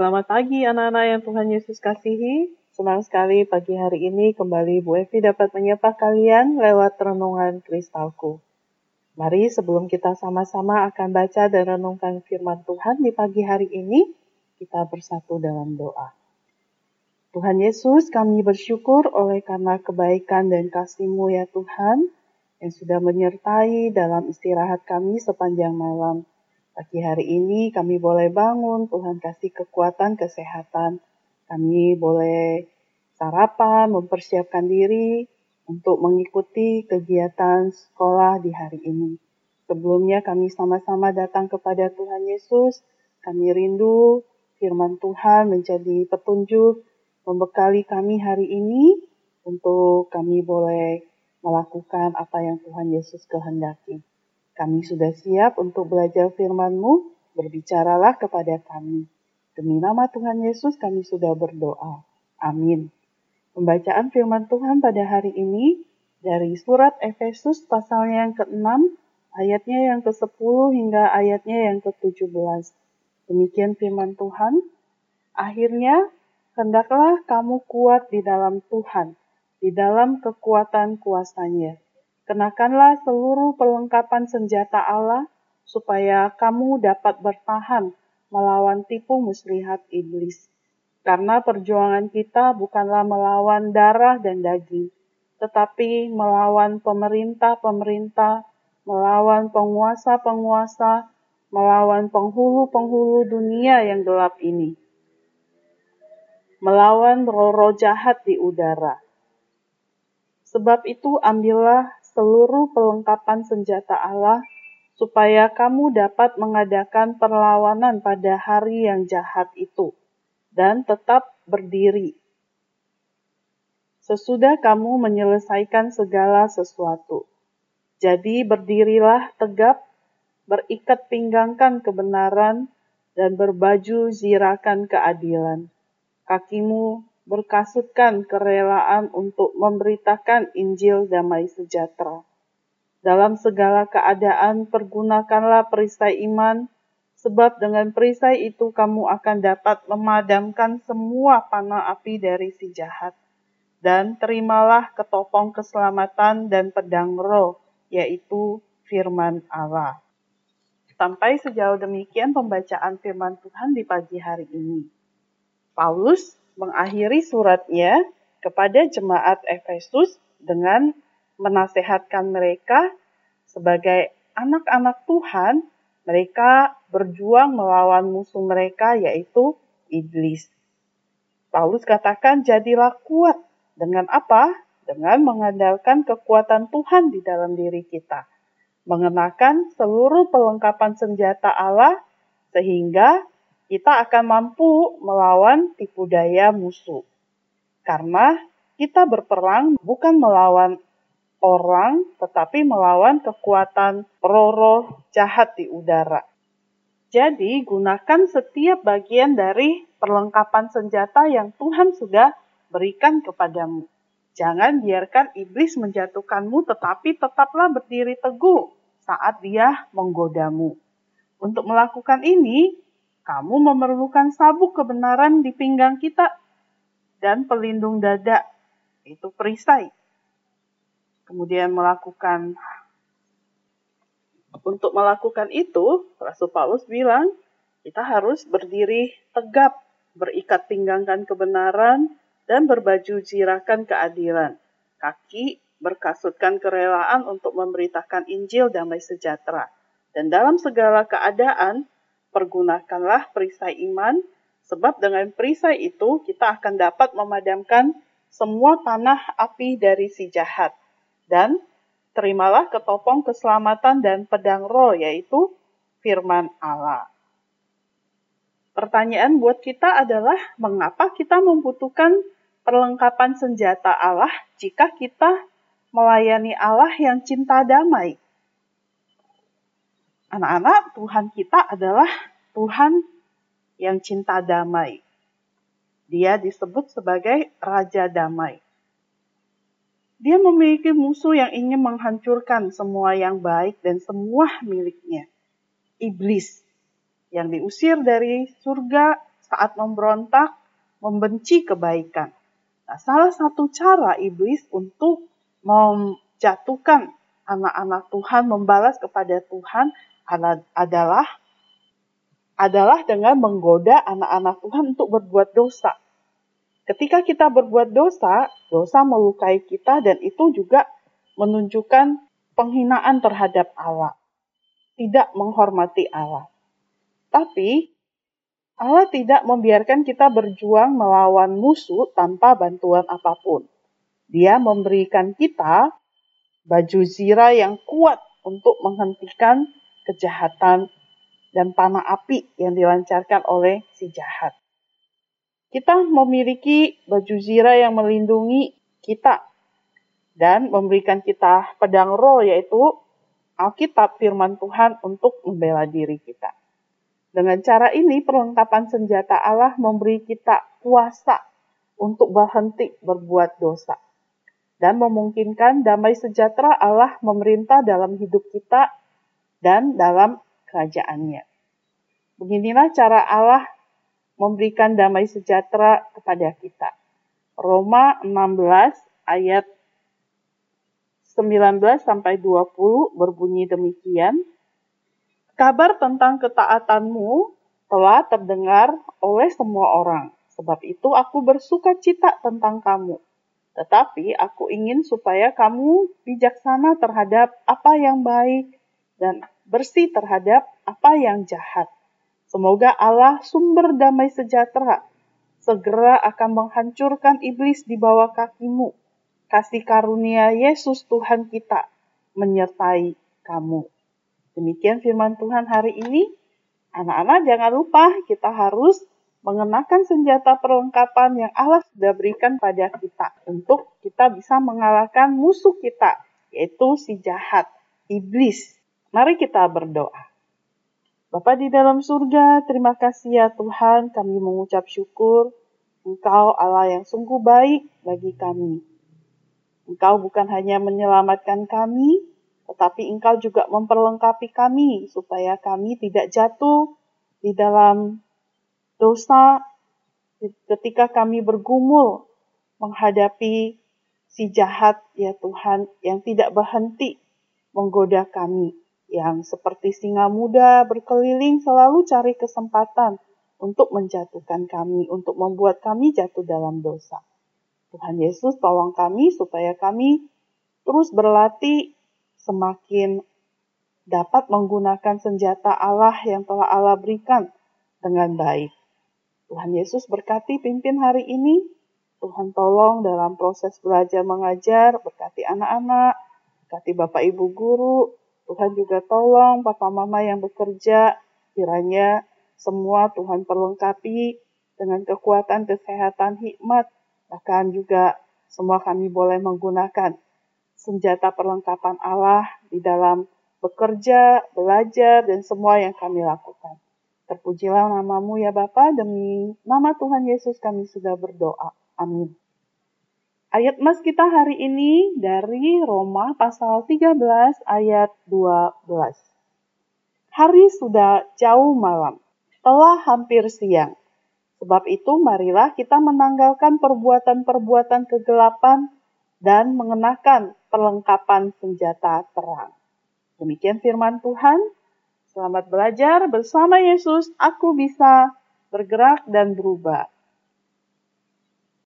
Selamat pagi anak-anak yang Tuhan Yesus kasihi. Senang sekali pagi hari ini kembali Bu Evi dapat menyapa kalian lewat renungan kristalku. Mari sebelum kita sama-sama akan baca dan renungkan firman Tuhan di pagi hari ini, kita bersatu dalam doa. Tuhan Yesus, kami bersyukur oleh karena kebaikan dan kasih-Mu ya Tuhan, yang sudah menyertai dalam istirahat kami sepanjang malam. Pagi hari ini kami boleh bangun, Tuhan kasih kekuatan, kesehatan. Kami boleh sarapan, mempersiapkan diri untuk mengikuti kegiatan sekolah di hari ini. Sebelumnya kami sama-sama datang kepada Tuhan Yesus. Kami rindu firman Tuhan menjadi petunjuk, membekali kami hari ini untuk kami boleh melakukan apa yang Tuhan Yesus kehendaki. Kami sudah siap untuk belajar firman-Mu, berbicaralah kepada kami. Demi nama Tuhan Yesus kami sudah berdoa. Amin. Pembacaan firman Tuhan pada hari ini dari surat Efesus pasalnya yang ke-6, ayatnya yang ke-10 hingga ayatnya yang ke-17. Demikian firman Tuhan. Akhirnya, hendaklah kamu kuat di dalam Tuhan, di dalam kekuatan kuasanya Kenakanlah seluruh perlengkapan senjata Allah, supaya kamu dapat bertahan melawan tipu muslihat iblis. Karena perjuangan kita bukanlah melawan darah dan daging, tetapi melawan pemerintah-pemerintah, melawan penguasa-penguasa, melawan penghulu-penghulu dunia yang gelap ini, melawan roh-roh jahat di udara. Sebab itu ambillah seluruh perlengkapan senjata Allah, supaya kamu dapat mengadakan perlawanan pada hari yang jahat itu, dan tetap berdiri. Sesudah kamu menyelesaikan segala sesuatu, jadi berdirilah tegap, berikat pinggangkan kebenaran, dan berbaju zirakan keadilan. Kakimu berkasutkan kerelaan untuk memberitakan Injil damai sejahtera. Dalam segala keadaan pergunakanlah perisai iman, sebab dengan perisai itu kamu akan dapat memadamkan semua panah api dari si jahat. Dan terimalah ketopong keselamatan dan pedang roh, yaitu firman Allah. Sampai sejauh demikian pembacaan firman Tuhan di pagi hari ini. Paulus mengakhiri suratnya kepada jemaat Efesus dengan menasehatkan mereka sebagai anak-anak Tuhan, mereka berjuang melawan musuh mereka yaitu iblis. Paulus katakan jadilah kuat dengan apa? Dengan mengandalkan kekuatan Tuhan di dalam diri kita. Mengenakan seluruh perlengkapan senjata Allah sehingga kita akan mampu melawan tipu daya musuh. Karena kita berperang bukan melawan orang, tetapi melawan kekuatan roh-roh jahat di udara. Jadi, gunakan setiap bagian dari perlengkapan senjata yang Tuhan sudah berikan kepadamu. Jangan biarkan iblis menjatuhkanmu, tetapi tetaplah berdiri teguh saat dia menggodamu. Untuk melakukan ini, kamu memerlukan sabuk kebenaran di pinggang kita dan pelindung dada, itu perisai. Kemudian melakukan untuk melakukan itu, Rasul Paulus bilang, kita harus berdiri tegap, berikat pinggangkan kebenaran, dan berbaju jirakan keadilan. Kaki berkasutkan kerelaan untuk memberitakan Injil damai sejahtera. Dan dalam segala keadaan, pergunakanlah perisai iman, sebab dengan perisai itu kita akan dapat memadamkan semua panah api dari si jahat. Dan terimalah ketopong keselamatan dan pedang roh, yaitu firman Allah. Pertanyaan buat kita adalah mengapa kita membutuhkan perlengkapan senjata Allah jika kita melayani Allah yang cinta damai? Anak-anak, Tuhan kita adalah Tuhan yang cinta damai. Dia disebut sebagai Raja Damai. Dia memiliki musuh yang ingin menghancurkan semua yang baik dan semua miliknya. Iblis yang diusir dari surga saat memberontak, membenci kebaikan. Nah, salah satu cara iblis untuk menjatuhkan anak-anak Tuhan, membalas kepada Tuhan adalah adalah dengan menggoda anak-anak Tuhan untuk berbuat dosa. Ketika kita berbuat dosa, dosa melukai kita dan itu juga menunjukkan penghinaan terhadap Allah. Tidak menghormati Allah. Tapi Allah tidak membiarkan kita berjuang melawan musuh tanpa bantuan apa pun. Dia memberikan kita baju zira yang kuat untuk menghentikan kejahatan dan panah api yang dilancarkan oleh si jahat. Kita memiliki baju zira yang melindungi kita dan memberikan kita pedang roh yaitu Alkitab firman Tuhan untuk membela diri kita. Dengan cara ini perlengkapan senjata Allah memberi kita kuasa untuk berhenti berbuat dosa dan memungkinkan damai sejahtera Allah memerintah dalam hidup kita dan dalam kerajaannya. Beginilah cara Allah memberikan damai sejahtera kepada kita. Roma 16 ayat 19 sampai 20 berbunyi demikian. Kabar tentang ketaatanmu telah terdengar oleh semua orang. Sebab itu aku bersuka cita tentang kamu. Tetapi aku ingin supaya kamu bijaksana terhadap apa yang baik dan bersih terhadap apa yang jahat. Semoga Allah sumber damai sejahtera segera akan menghancurkan iblis di bawah kakimu. Kasih karunia Yesus Tuhan kita menyertai kamu. Demikian firman Tuhan hari ini. Anak-anak jangan lupa kita harus mengenakan senjata perlengkapan yang Allah sudah berikan pada kita untuk kita bisa mengalahkan musuh kita, yaitu si jahat, iblis. Mari kita berdoa. Bapa di dalam surga, terima kasih ya Tuhan, kami mengucap syukur. Engkau Allah yang sungguh baik bagi kami. Engkau bukan hanya menyelamatkan kami, tetapi Engkau juga memperlengkapi kami supaya kami tidak jatuh di dalam dosa ketika kami bergumul menghadapi si jahat ya Tuhan yang tidak berhenti menggoda kami yang seperti singa muda berkeliling selalu cari kesempatan untuk menjatuhkan kami, untuk membuat kami jatuh dalam dosa. Tuhan Yesus tolong kami supaya kami terus berlatih semakin dapat menggunakan senjata Allah yang telah Allah berikan dengan baik. Tuhan Yesus berkati pimpin hari ini. Tuhan tolong dalam proses belajar mengajar, berkati anak-anak, berkati Bapak Ibu guru, Tuhan juga tolong papa mama yang bekerja, kiranya semua Tuhan perlengkapi dengan kekuatan, kesehatan, hikmat, bahkan juga semua kami boleh menggunakan senjata perlengkapan Allah di dalam bekerja, belajar, dan semua yang kami lakukan. Terpujilah namamu ya Bapa, demi nama Tuhan Yesus kami sudah berdoa. Amin. Ayat mas kita hari ini dari Roma pasal 13 ayat 12. Hari sudah jauh malam, telah hampir siang. Sebab itu marilah kita menanggalkan perbuatan-perbuatan kegelapan dan mengenakan perlengkapan senjata terang. Demikian firman Tuhan. Selamat belajar bersama Yesus, aku bisa bergerak dan berubah.